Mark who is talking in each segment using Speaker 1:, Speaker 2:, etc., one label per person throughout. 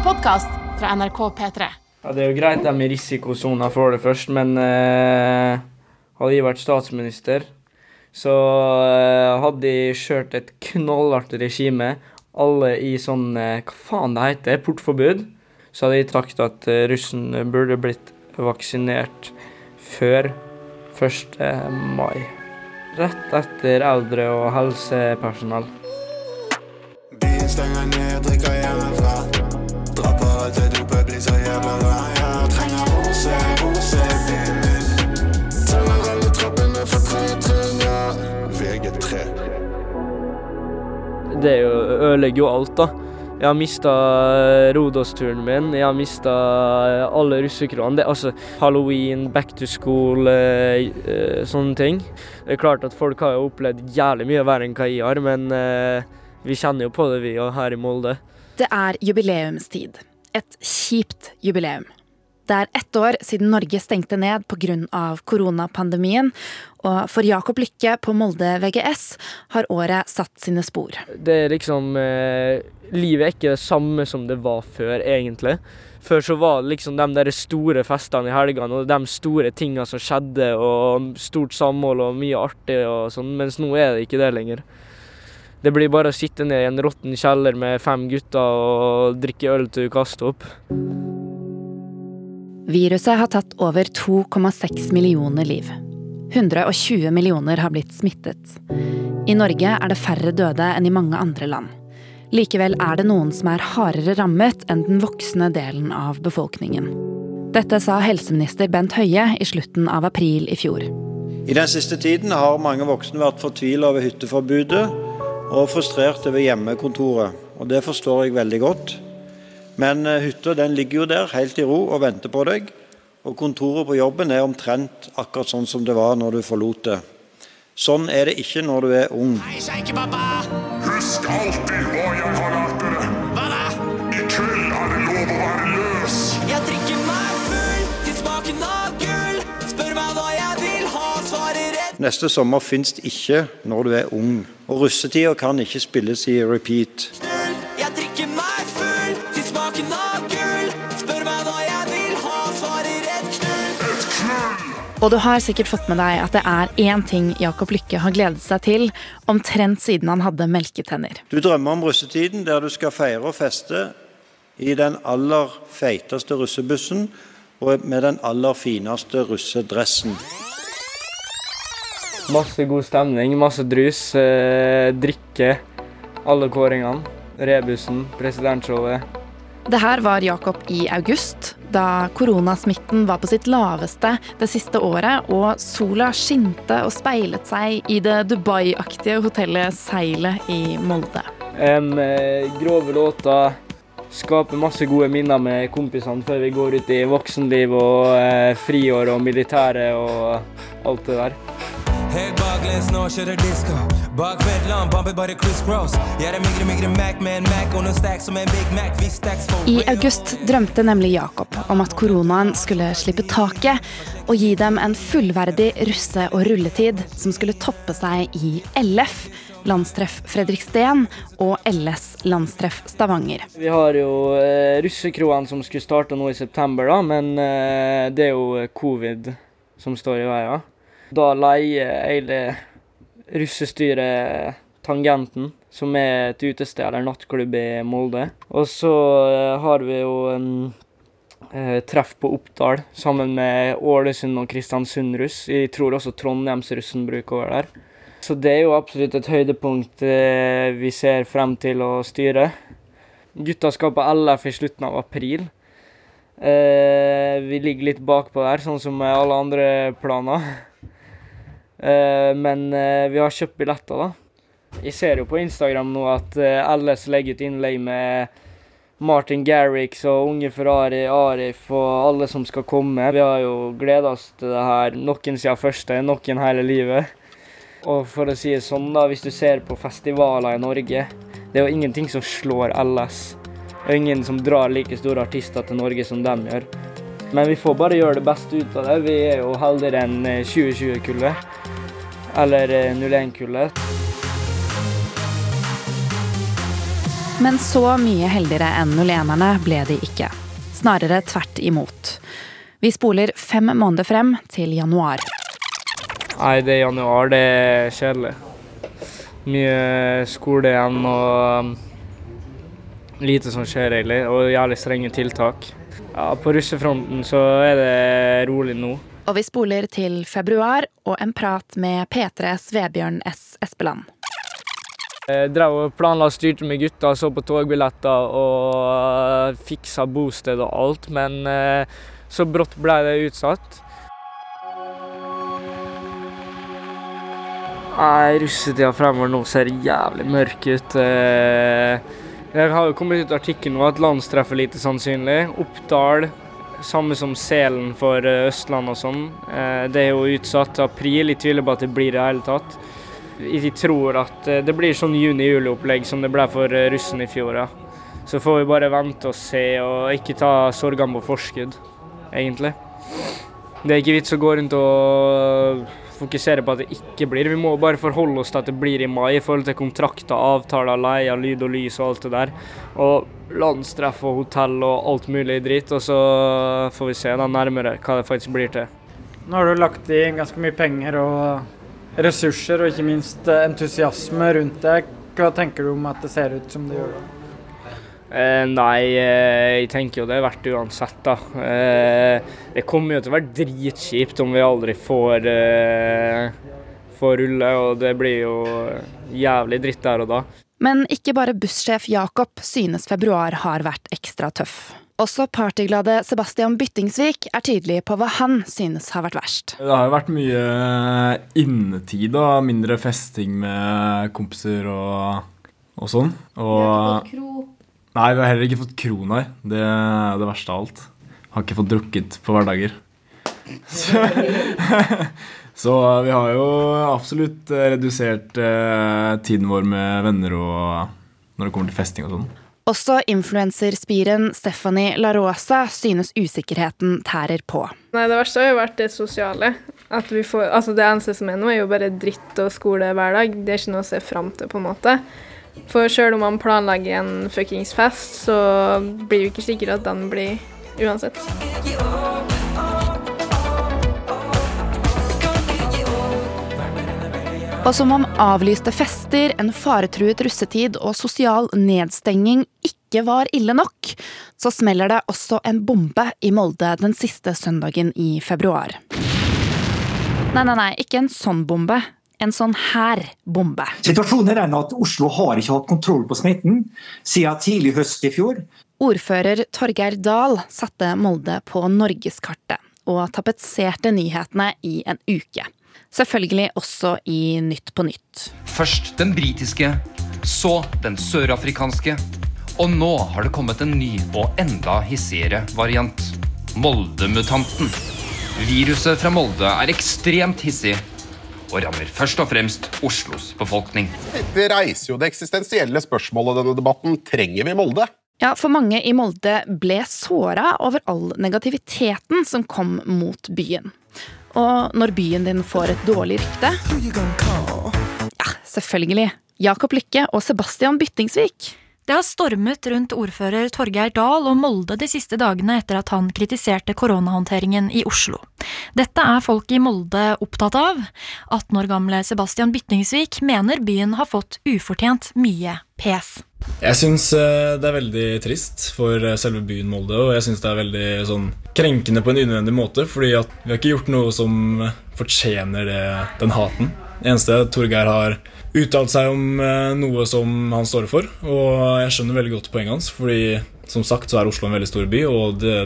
Speaker 1: en podkast fra NRK P3.
Speaker 2: Ja, Det er jo greit det med risikosona for det først, men eh, hadde jeg vært statsminister, så eh, hadde jeg kjørt et knallhardt regime. Alle i sånn eh, Hva faen det heter? Portforbud. Så hadde jeg sagt at eh, russen burde blitt vaksinert før 1. mai. Rett etter eldre og helsepersonell. Ødelegger jo alt, da. Jeg har mista Rodos-turen min, jeg har mista alle russekronene. Altså halloween, back to school, eh, eh, sånne ting. Det er klart at folk har jo opplevd jævlig mye verre enn hva jeg har, men eh, vi kjenner jo på det, vi òg, her i Molde.
Speaker 3: Det er jubileumstid. Et kjipt jubileum. Det er ett år siden Norge stengte ned pga. koronapandemien. Og for Jakob Lykke på Molde VGS har året satt sine spor.
Speaker 2: Det er liksom eh, Livet er ikke det samme som det var før, egentlig. Før så var det liksom de der store festene i helgene og de store tinga som skjedde, og stort samhold og mye artig og sånn, mens nå er det ikke det lenger. Det blir bare å sitte ned i en råtten kjeller med fem gutter og drikke øl til du kaster opp.
Speaker 3: Viruset har tatt over 2,6 millioner liv. 120 millioner har blitt smittet. I Norge er det færre døde enn i mange andre land. Likevel er det noen som er hardere rammet enn den voksne delen av befolkningen. Dette sa helseminister Bent Høie i slutten av april i fjor.
Speaker 4: I den siste tiden har mange voksne vært fortvila over hytteforbudet og frustrert over hjemmekontoret. Og det forstår jeg veldig godt. Men eh, hytta den ligger jo der helt i ro og venter på deg. Og kontoret på jobben er omtrent akkurat sånn som det var når du forlot det. Sånn er det ikke når du er ung.
Speaker 5: Husk alltid hva jeg har lært dere. Hva da? I kveld er det lov å være løs.
Speaker 6: Jeg drikker meg full til smaken av gull. Spør meg hva jeg vil ha, svarer rett.
Speaker 4: Neste sommer fins det ikke når du er ung. Og russetida kan ikke spilles i repeat.
Speaker 3: Og du har sikkert fått med deg at det er én ting Jakob Lykke har gledet seg til omtrent siden han hadde melketenner.
Speaker 4: Du drømmer om russetiden der du skal feire og feste i den aller feiteste russebussen og med den aller fineste russedressen.
Speaker 2: Masse god stemning, masse drus, eh, drikke, alle kåringene. Rebusen, presidentshowet.
Speaker 3: Det her var Jakob i august, da koronasmitten var på sitt laveste det siste året, og sola skinte og speilet seg i det Dubai-aktige hotellet Seilet i Molde.
Speaker 2: Eh, grove låter. Skape masse gode minner med kompisene før vi går ut i voksenliv og uh, friår og militæret og alt det der.
Speaker 7: Baklengs nå, kjører disko. Bak Vedland, bamper bare Chris Cross. Jeg er migre, migre Mac med en Mac og noen stacks som en Big Mac. Vi stacks for
Speaker 3: I august drømte nemlig Jakob om at koronaen skulle slippe taket og gi dem en fullverdig russe- og rulletid som skulle toppe seg i LF, landstreff Fredriksten, og LS, landstreff Stavanger.
Speaker 2: Vi har jo eh, russekroene som skulle starte nå i september, da, men eh, det er jo covid som står i veien. Da leier hele russestyret Tangenten, som er et utested eller nattklubb i Molde. Og så eh, har vi jo en eh, treff på Oppdal sammen med Ålesund og Kristiansund russ. Jeg tror også Trondheimsrussen bruker å være der. Så det er jo absolutt et høydepunkt eh, vi ser frem til å styre. Gutta skal på LF i slutten av april. Vi ligger litt bakpå der, sånn som med alle andre planer. Eh, men eh, vi har kjøpt billetter, da. Jeg ser jo på Instagram nå at eh, LS legger ut innlegg med Martin Garrix og Unge Ferrari, Arif og alle som skal komme. Vi har jo gleda oss til det her noen siden første, noen hele livet. Og for å si det sånn, da, hvis du ser på festivaler i Norge, det er jo ingenting som slår LS. Det er ingen som drar like store artister til Norge som dem gjør. Men vi får bare gjøre det beste ut av det. Vi er jo heldigere enn eh, 2020-kullet. Eller eh, 01-kullet.
Speaker 3: Men så mye heldigere enn nulenerne ble de ikke. Snarere tvert imot. Vi spoler fem måneder frem til januar.
Speaker 2: Nei, det er januar. Det er kjedelig. Mye skole igjen og um, lite som skjer, egentlig. Og jævlig strenge tiltak. Ja, på russefronten så er det rolig nå.
Speaker 3: Og vi spoler til februar og en prat med P3s Vebjørn S. Espeland.
Speaker 2: Jeg drev og planla og styrte med gutta, så på togbilletter og fiksa bosted og alt, men eh, så brått ble det utsatt. Nei, russetida fremover nå ser jævlig mørk ut. Jeg Det har jo kommet ut artikkel nå at landstreff er lite sannsynlig. Oppdal, samme som Selen for eh, Østland og sånn. Eh, Det er jo utsatt. April, jeg tviler på at det blir i det hele tatt. Jeg tror at eh, det blir sånn juni-juli-opplegg som det ble for russen i fjor. Ja. Så får vi bare vente og se, og ikke ta sorgene på forskudd, egentlig. Det er ikke vits å gå rundt og fokusere på at det ikke blir. Vi må bare forholde oss til at det blir i mai i forhold til kontrakter, avtaler, leie, lyd og lys og alt det der. Og landstreff og hotell og alt mulig dritt. Og så får vi se da nærmere hva det faktisk blir til.
Speaker 8: Nå har du lagt i ganske mye penger og ressurser, og ikke minst entusiasme rundt det. Hva tenker du om at det ser ut som det gjør? da?
Speaker 2: Eh, nei, eh, jeg tenker jo det er verdt det uansett, da. Eh, det kommer jo til å være dritkjipt om vi aldri får, eh, får rulle, og det blir jo jævlig dritt der og da.
Speaker 3: Men ikke bare bussjef Jakob synes februar har vært ekstra tøff. Også partyglade Sebastian Byttingsvik er tydelig på hva han synes har vært verst.
Speaker 9: Det har jo vært mye innetid og mindre festing med kompiser og, og sånn. Og Nei, vi har heller ikke fått krona i. Det er det verste av alt. Har ikke fått drukket på hverdager. Så, så vi har jo absolutt redusert eh, tiden vår med venner og når det kommer til festing og sånn.
Speaker 3: Også influenserspiren Stephanie La Rosa synes usikkerheten tærer på.
Speaker 10: Nei, det verste har jo vært det sosiale. At vi får, altså det eneste som er nå, er jo bare dritt og skole hver dag. Det er ikke noe å se fram til, på en måte. For sjøl om man planlegger en fuckings fest, så blir det ikke sikkert at den blir uansett.
Speaker 3: Og som om avlyste fester, en faretruet russetid og sosial nedstenging ikke var ille nok, så smeller det også en bombe i Molde den siste søndagen i februar. Nei, nei, nei, ikke en sånn bombe. En sånn her bombe.
Speaker 11: Situasjonen er den at Oslo har ikke hatt kontroll på smitten siden tidlig høst i fjor.
Speaker 3: Ordfører Torgeir Dahl satte Molde på norgeskartet og tapetserte nyhetene i en uke. Selvfølgelig også i Nytt på Nytt.
Speaker 12: Først den britiske, så den sørafrikanske. Og nå har det kommet en ny og enda hissigere variant. Moldemutanten. Viruset fra Molde er ekstremt hissig og rammer først og fremst Oslos befolkning.
Speaker 13: Det reiser jo det eksistensielle spørsmålet denne debatten. Trenger vi Molde?
Speaker 3: Ja, for mange i Molde ble såra over all negativiteten som kom mot byen. Og når byen din får et dårlig rykte Ja, selvfølgelig. Jakob Lykke og Sebastian Byttingsvik.
Speaker 14: Det har stormet rundt ordfører Torgeir Dahl og Molde de siste dagene etter at han kritiserte koronahåndteringen i Oslo. Dette er folk i Molde opptatt av. 18 år gamle Sebastian Byttingsvik mener byen har fått ufortjent mye pes.
Speaker 9: Jeg syns eh, det er veldig trist for eh, selve byen Molde, og jeg syns det er veldig sånn krenkende på en unødvendig måte, fordi vi har ikke gjort noe som fortjener det, den haten. Eneste Torgeir har uttalt seg om eh, noe som han står for, og jeg skjønner veldig godt poenget hans, fordi som sagt så er Oslo en veldig stor by, og det,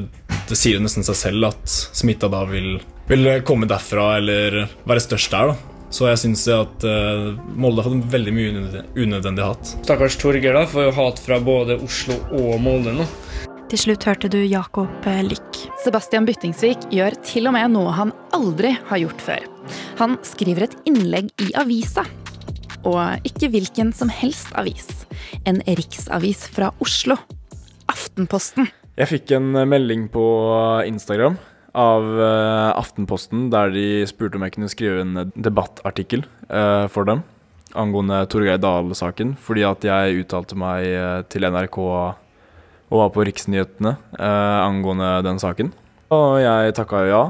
Speaker 9: det sier jo nesten seg selv at smitta da vil, vil komme derfra eller være størst der, da. Så jeg syns at uh, Molde har fått veldig mye unødvendig, hat.
Speaker 2: Stakkars Torgeir da, får jo hat fra både Oslo og Molde nå.
Speaker 14: Til slutt hørte du Jakob Lykk. Lyck.
Speaker 3: Sebastian Byttingsvik gjør til og med noe han aldri har gjort før. Han skriver et innlegg i avisa. Og ikke hvilken som helst avis. En riksavis fra Oslo. Aftenposten.
Speaker 9: Jeg fikk en melding på Instagram av eh, Aftenposten der de spurte om jeg kunne skrive en debattartikkel eh, for dem. angående Torgeir Dahl-saken, fordi at jeg uttalte meg eh, til NRK og var på Riksnyhetene eh, angående den saken. Og jeg takka ja.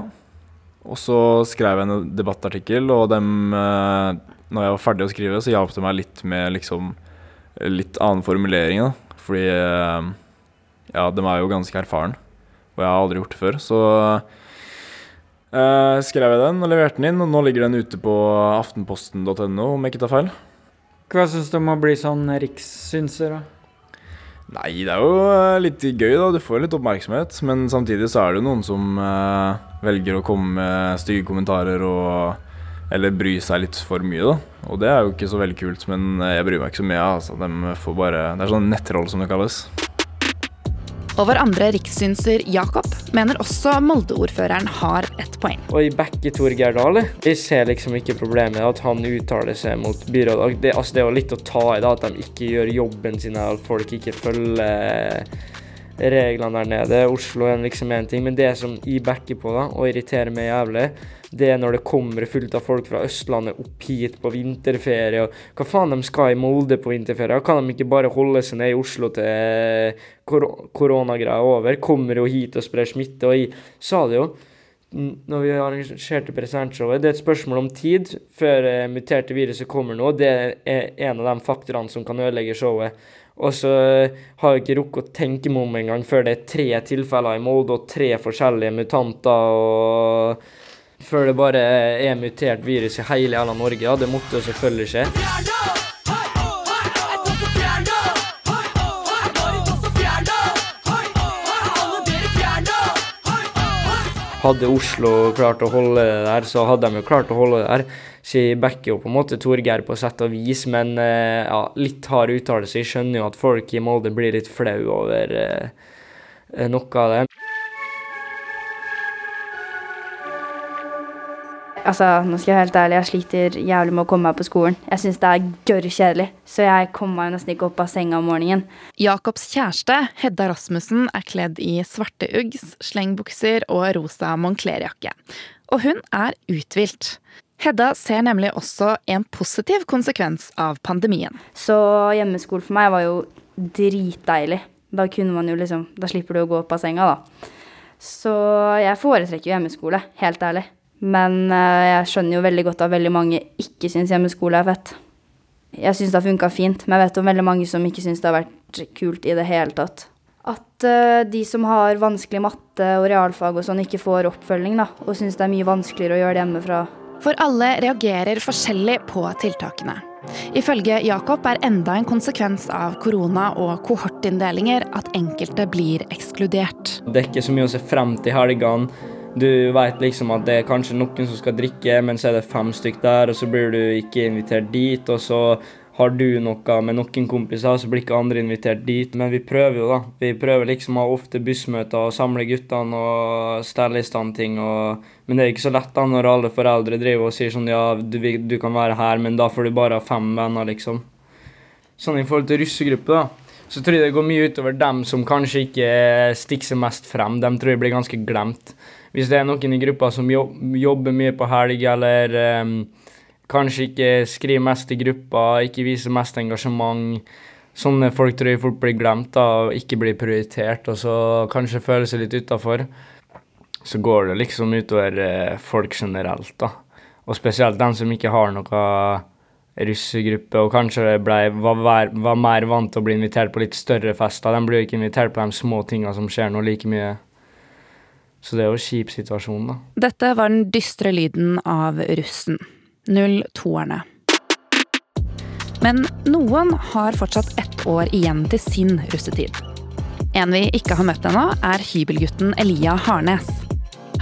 Speaker 9: Og så skrev jeg en debattartikkel, og dem, eh, når jeg var ferdig å skrive, så hjalp det meg litt med liksom litt annen formulering. Da. Fordi eh, ja, de er jo ganske erfaren, og jeg har aldri gjort det før. Så eh, skrev jeg den og leverte den inn, og nå ligger den ute på aftenposten.no, om jeg ikke tar feil.
Speaker 8: Hva syns du om å bli sånn rikssynser, da?
Speaker 9: Nei, det er jo eh, litt gøy, da. Du får litt oppmerksomhet. Men samtidig så er det jo noen som eh, velger å komme med stygge kommentarer og Eller bry seg litt for mye, da. Og det er jo ikke så veldig kult, men jeg bryr meg ikke så mye. Altså. De får bare Det er sånn nettroll, som det kalles.
Speaker 3: Og vår andre rikssynser, Jakob, mener også Molde-ordføreren har et poeng.
Speaker 2: Og i Bekke Torgeir Dale. jeg ser liksom ikke problemet med at han uttaler seg mot byrådet. Det, altså, det er jo litt å ta i da, at de ikke gjør jobben sin, at folk ikke følger reglene der nede. Oslo er liksom én ting, men det som jeg backer på da, og irriterer meg jævlig, det er når det kommer fullt av folk fra Østlandet opp hit på vinterferie. og Hva faen de skal i Molde på vinterferie? Kan de ikke bare holde seg ned i Oslo til kor koronagreia er over? Kommer jo hit og sprer smitte. Og jeg sa det jo når vi arrangerte presidentshowet. det er et spørsmål om tid før eh, muterte viruset kommer nå. Det er en av de faktorene som kan ødelegge showet. Og så har jeg ikke rukket å tenke meg om engang før det er tre tilfeller i Molde og tre forskjellige mutanter. og før det bare er mutert virus i hele jævla Norge. Ja, det måtte jo selvfølgelig skje. Hadde Oslo klart å holde det der, så hadde de jo klart å holde det der. Så jeg backer jo på en måte Torgeir på sett og vis, men eh, ja, litt hard uttalelse. Jeg skjønner jo at folk i Molde blir litt flau over eh, noe av det.
Speaker 15: Altså, nå skal jeg være helt ærlig, jeg sliter jævlig med å komme meg på skolen. Jeg syns det er gørr kjedelig, så jeg kommer meg nesten ikke opp av senga om morgenen.
Speaker 3: Jakobs kjæreste, Hedda Rasmussen, er kledd i svarte Uggs, slengbukser og rosa Moncler-jakke. Og hun er uthvilt. Hedda ser nemlig også en positiv konsekvens av pandemien.
Speaker 15: Så hjemmeskole for meg var jo dritdeilig. Da kunne man jo liksom Da slipper du å gå opp av senga, da. Så jeg foretrekker jo hjemmeskole, helt ærlig. Men eh, jeg skjønner jo veldig godt at veldig mange ikke syns hjemmeskole er fett. Jeg syns det har funka fint, men jeg vet om veldig mange som ikke syns det har vært kult i det hele tatt. At uh, de som har vanskelig matte og realfag og sånn, ikke får oppfølging, da, og syns det er mye vanskeligere å gjøre det hjemmefra.
Speaker 3: For alle reagerer forskjellig på tiltakene. Ifølge Jakob er enda en konsekvens av korona og kohortinndelinger at enkelte blir ekskludert.
Speaker 2: Det er ikke så mye å se frem til helgene. Du vet liksom at det er kanskje noen som skal drikke, men så er det fem stykk der, og så blir du ikke invitert dit, og så har du noe med noen kompiser, så blir ikke andre invitert dit. Men vi prøver jo, da. Vi prøver liksom å ha ofte bussmøter og samle guttene og stelle i stand ting. Og, men det er ikke så lett da når alle foreldre driver og sier sånn ja, du, du kan være her, men da får du bare ha fem venner, liksom. Sånn i forhold til russegruppe, da. Så tror jeg det går mye utover dem som kanskje ikke stikker seg mest frem. Dem tror jeg blir ganske glemt hvis det er noen i gruppa som jobber mye på helg, eller um, kanskje ikke skriver mest i gruppa, ikke viser mest engasjement Sånne folk tror jeg fort blir glemt da, og ikke blir prioritert, og så kanskje føler seg litt utafor. Så går det liksom utover uh, folk generelt, da. Og spesielt dem som ikke har noe russegruppe, og kanskje ble, var, var, mer vant til å bli invitert på litt større fester. De blir jo ikke invitert på de små tinga som skjer nå, like mye. Så det er jo en kjip situasjon, da.
Speaker 3: Dette var den dystre lyden av russen. 02-erne. Men noen har fortsatt ett år igjen til sin russetid. En vi ikke har møtt ennå, er hybelgutten Elia Harnes.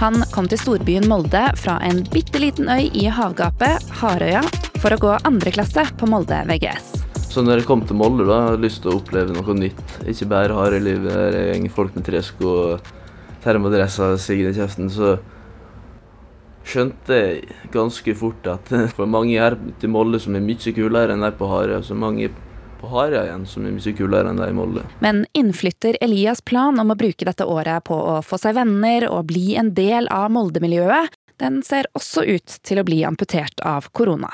Speaker 3: Han kom til storbyen Molde fra en bitte liten øy i havgapet, Harøya, for å gå andre klasse på Molde VGS.
Speaker 16: Så når jeg kom til Molde, da, hadde jeg lyst til å oppleve noe nytt. Ikke bare hareliv, en gjeng folk med tresko og termodressa siggen i kjeften, så skjønte ganske fort at for mange her til Molde som er mye kulere enn de på Harøya, så mange på Harøya igjen som er mye kulere enn de i Molde.
Speaker 3: Men innflytter Elias plan om å bruke dette året på å få seg venner og bli en del av Molde-miljøet, den ser også ut til å bli amputert av korona.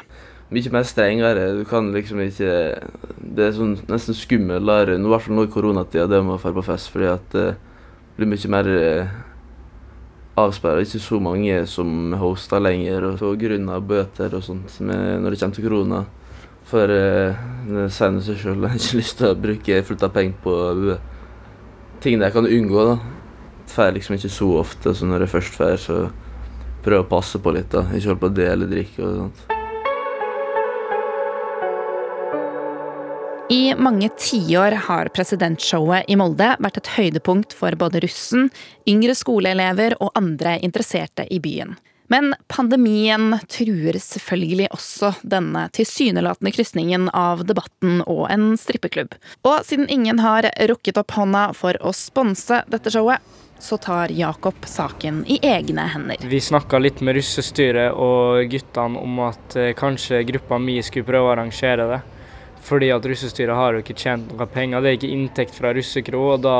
Speaker 16: mye mer strengere. Du kan liksom ikke Det er sånn nesten skummelt, i hvert fall nå i koronatida, det med å dra på fest, fordi at det blir mye mer avsperra. Ikke så mange som hoster lenger, og på bøter og sånt med, når det kommer til korona. For eh, det sier seg sjøl, jeg har ikke lyst til å bruke fullt av penger på uh, ting jeg kan unngå. da. Drar liksom ikke så ofte, så når jeg først får, så prøver jeg å passe på litt. da. Ikke holde på å dele drikke og sånt.
Speaker 3: I mange tiår har presidentshowet i Molde vært et høydepunkt for både russen, yngre skoleelever og andre interesserte i byen. Men pandemien truer selvfølgelig også denne tilsynelatende krysningen av debatten og en strippeklubb. Og siden ingen har rukket opp hånda for å sponse dette showet, så tar Jakob saken i egne hender.
Speaker 2: Vi snakka litt med russestyret og guttene om at eh, kanskje gruppa mi skulle prøve å arrangere det. Fordi at russestyret har jo ikke tjent noe penger. Det er ikke inntekt fra russekro, og da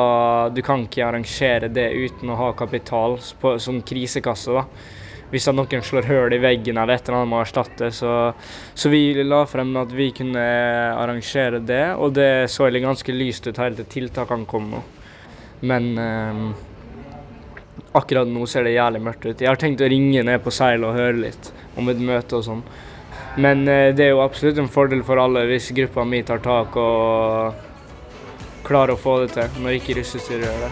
Speaker 2: du kan ikke arrangere det uten å ha kapital på, som krisekasse. da. Hvis noen slår hull i veggen eller et eller annet må erstatte. Så, så vi la frem at vi kunne arrangere det, og det så ganske lyst ut helt til tiltakene kom nå. Men eh, akkurat nå ser det jævlig mørkt ut. Jeg har tenkt å ringe ned på Seil og høre litt om et møte og sånn. Men eh, det er jo absolutt en fordel for alle hvis gruppa mi tar tak og klarer å få det til, når ikke russestyret gjør det.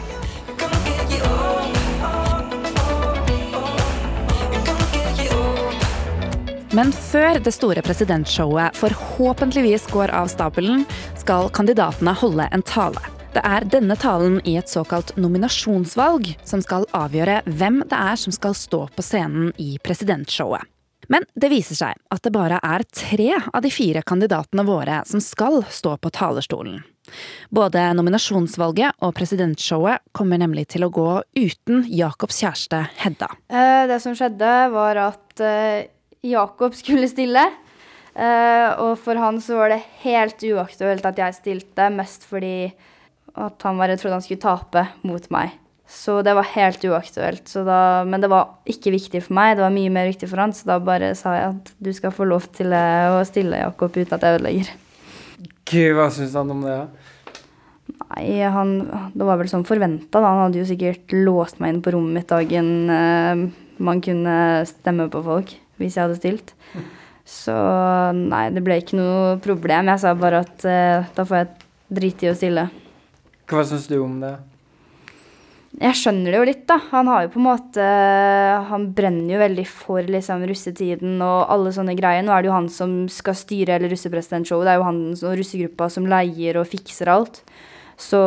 Speaker 3: Men før det store presidentshowet forhåpentligvis går av stabelen, skal kandidatene holde en tale. Det er denne talen i et såkalt nominasjonsvalg som skal avgjøre hvem det er som skal stå på scenen i presidentshowet. Men det viser seg at det bare er tre av de fire kandidatene våre som skal stå på talerstolen. Både nominasjonsvalget og presidentshowet kommer nemlig til å gå uten Jakobs kjæreste Hedda.
Speaker 15: Eh, Det som skjedde, var at Jacob Jakob skulle stille. Eh, og for han så var det helt uaktuelt at jeg stilte, mest fordi at han for at han skulle tape mot meg. Så det var helt uaktuelt. Så da, men det var ikke viktig for meg, det var mye mer viktig for han, så da bare sa jeg at du skal få lov til eh, å stille, Jakob, uten at jeg ødelegger.
Speaker 8: Gud, hva syns han om det? da?
Speaker 15: Nei, han, det var vel sånn forventa, da. Han hadde jo sikkert låst meg inn på rommet mitt dagen eh, man kunne stemme på folk, hvis jeg hadde stilt. Så nei, det ble ikke noe problem. Jeg sa bare at eh, da får jeg drite i å stille.
Speaker 8: Hva syns du om det?
Speaker 15: Jeg skjønner det jo litt, da. Han har jo på en måte Han brenner jo veldig for liksom russetiden og alle sånne greier. Nå er det jo han som skal styre hele russepresidentshowet. Det er jo han og russegruppa som leier og fikser alt. Så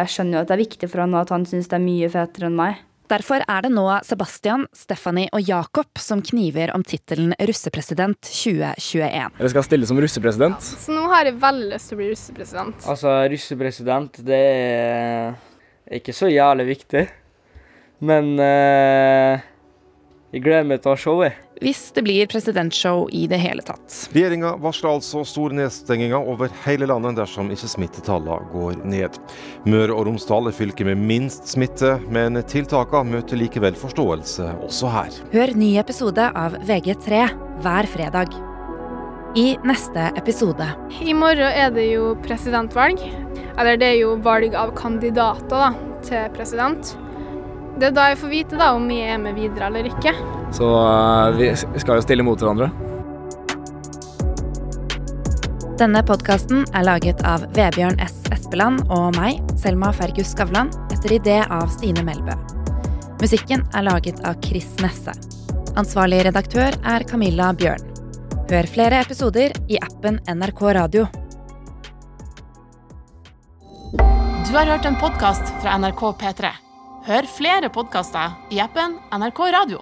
Speaker 15: jeg skjønner jo at det er viktig for han at han syns det er mye fetere enn meg.
Speaker 3: Derfor er det nå Sebastian, Stephanie og Jakob som kniver om tittelen russepresident 2021.
Speaker 17: Dere skal stille som russepresident.
Speaker 10: Så nå har jeg veldig lyst til å bli russepresident.
Speaker 2: Altså, russepresident, det er ikke så jævlig viktig. Men eh, jeg gleder meg til å ha showet.
Speaker 3: Hvis det blir presidentshow i det hele tatt.
Speaker 18: Regjeringa varsler altså store nedstenginger over hele landet dersom ikke smittetallene går ned. Møre og Romsdal er fylket med minst smitte, men tiltakene møter likevel forståelse også her.
Speaker 3: Hør ny episode av VG3 hver fredag. I neste episode
Speaker 10: I morgen er det jo presidentvalg. Eller det er jo valg av kandidater da, til president. Det er da jeg får vite da om vi er med videre eller ikke.
Speaker 17: Så eh, vi skal jo stille mot hverandre.
Speaker 3: Denne podkasten er laget av Vebjørn S. Espeland og meg, Selma Fergus Skavlan, etter idé av Stine Melbø. Musikken er laget av Chris Nesse. Ansvarlig redaktør er Camilla Bjørn. Hør flere episoder i appen NRK Radio.
Speaker 1: Du har hørt en podkast fra NRK P3. Hør flere podkaster i appen NRK Radio.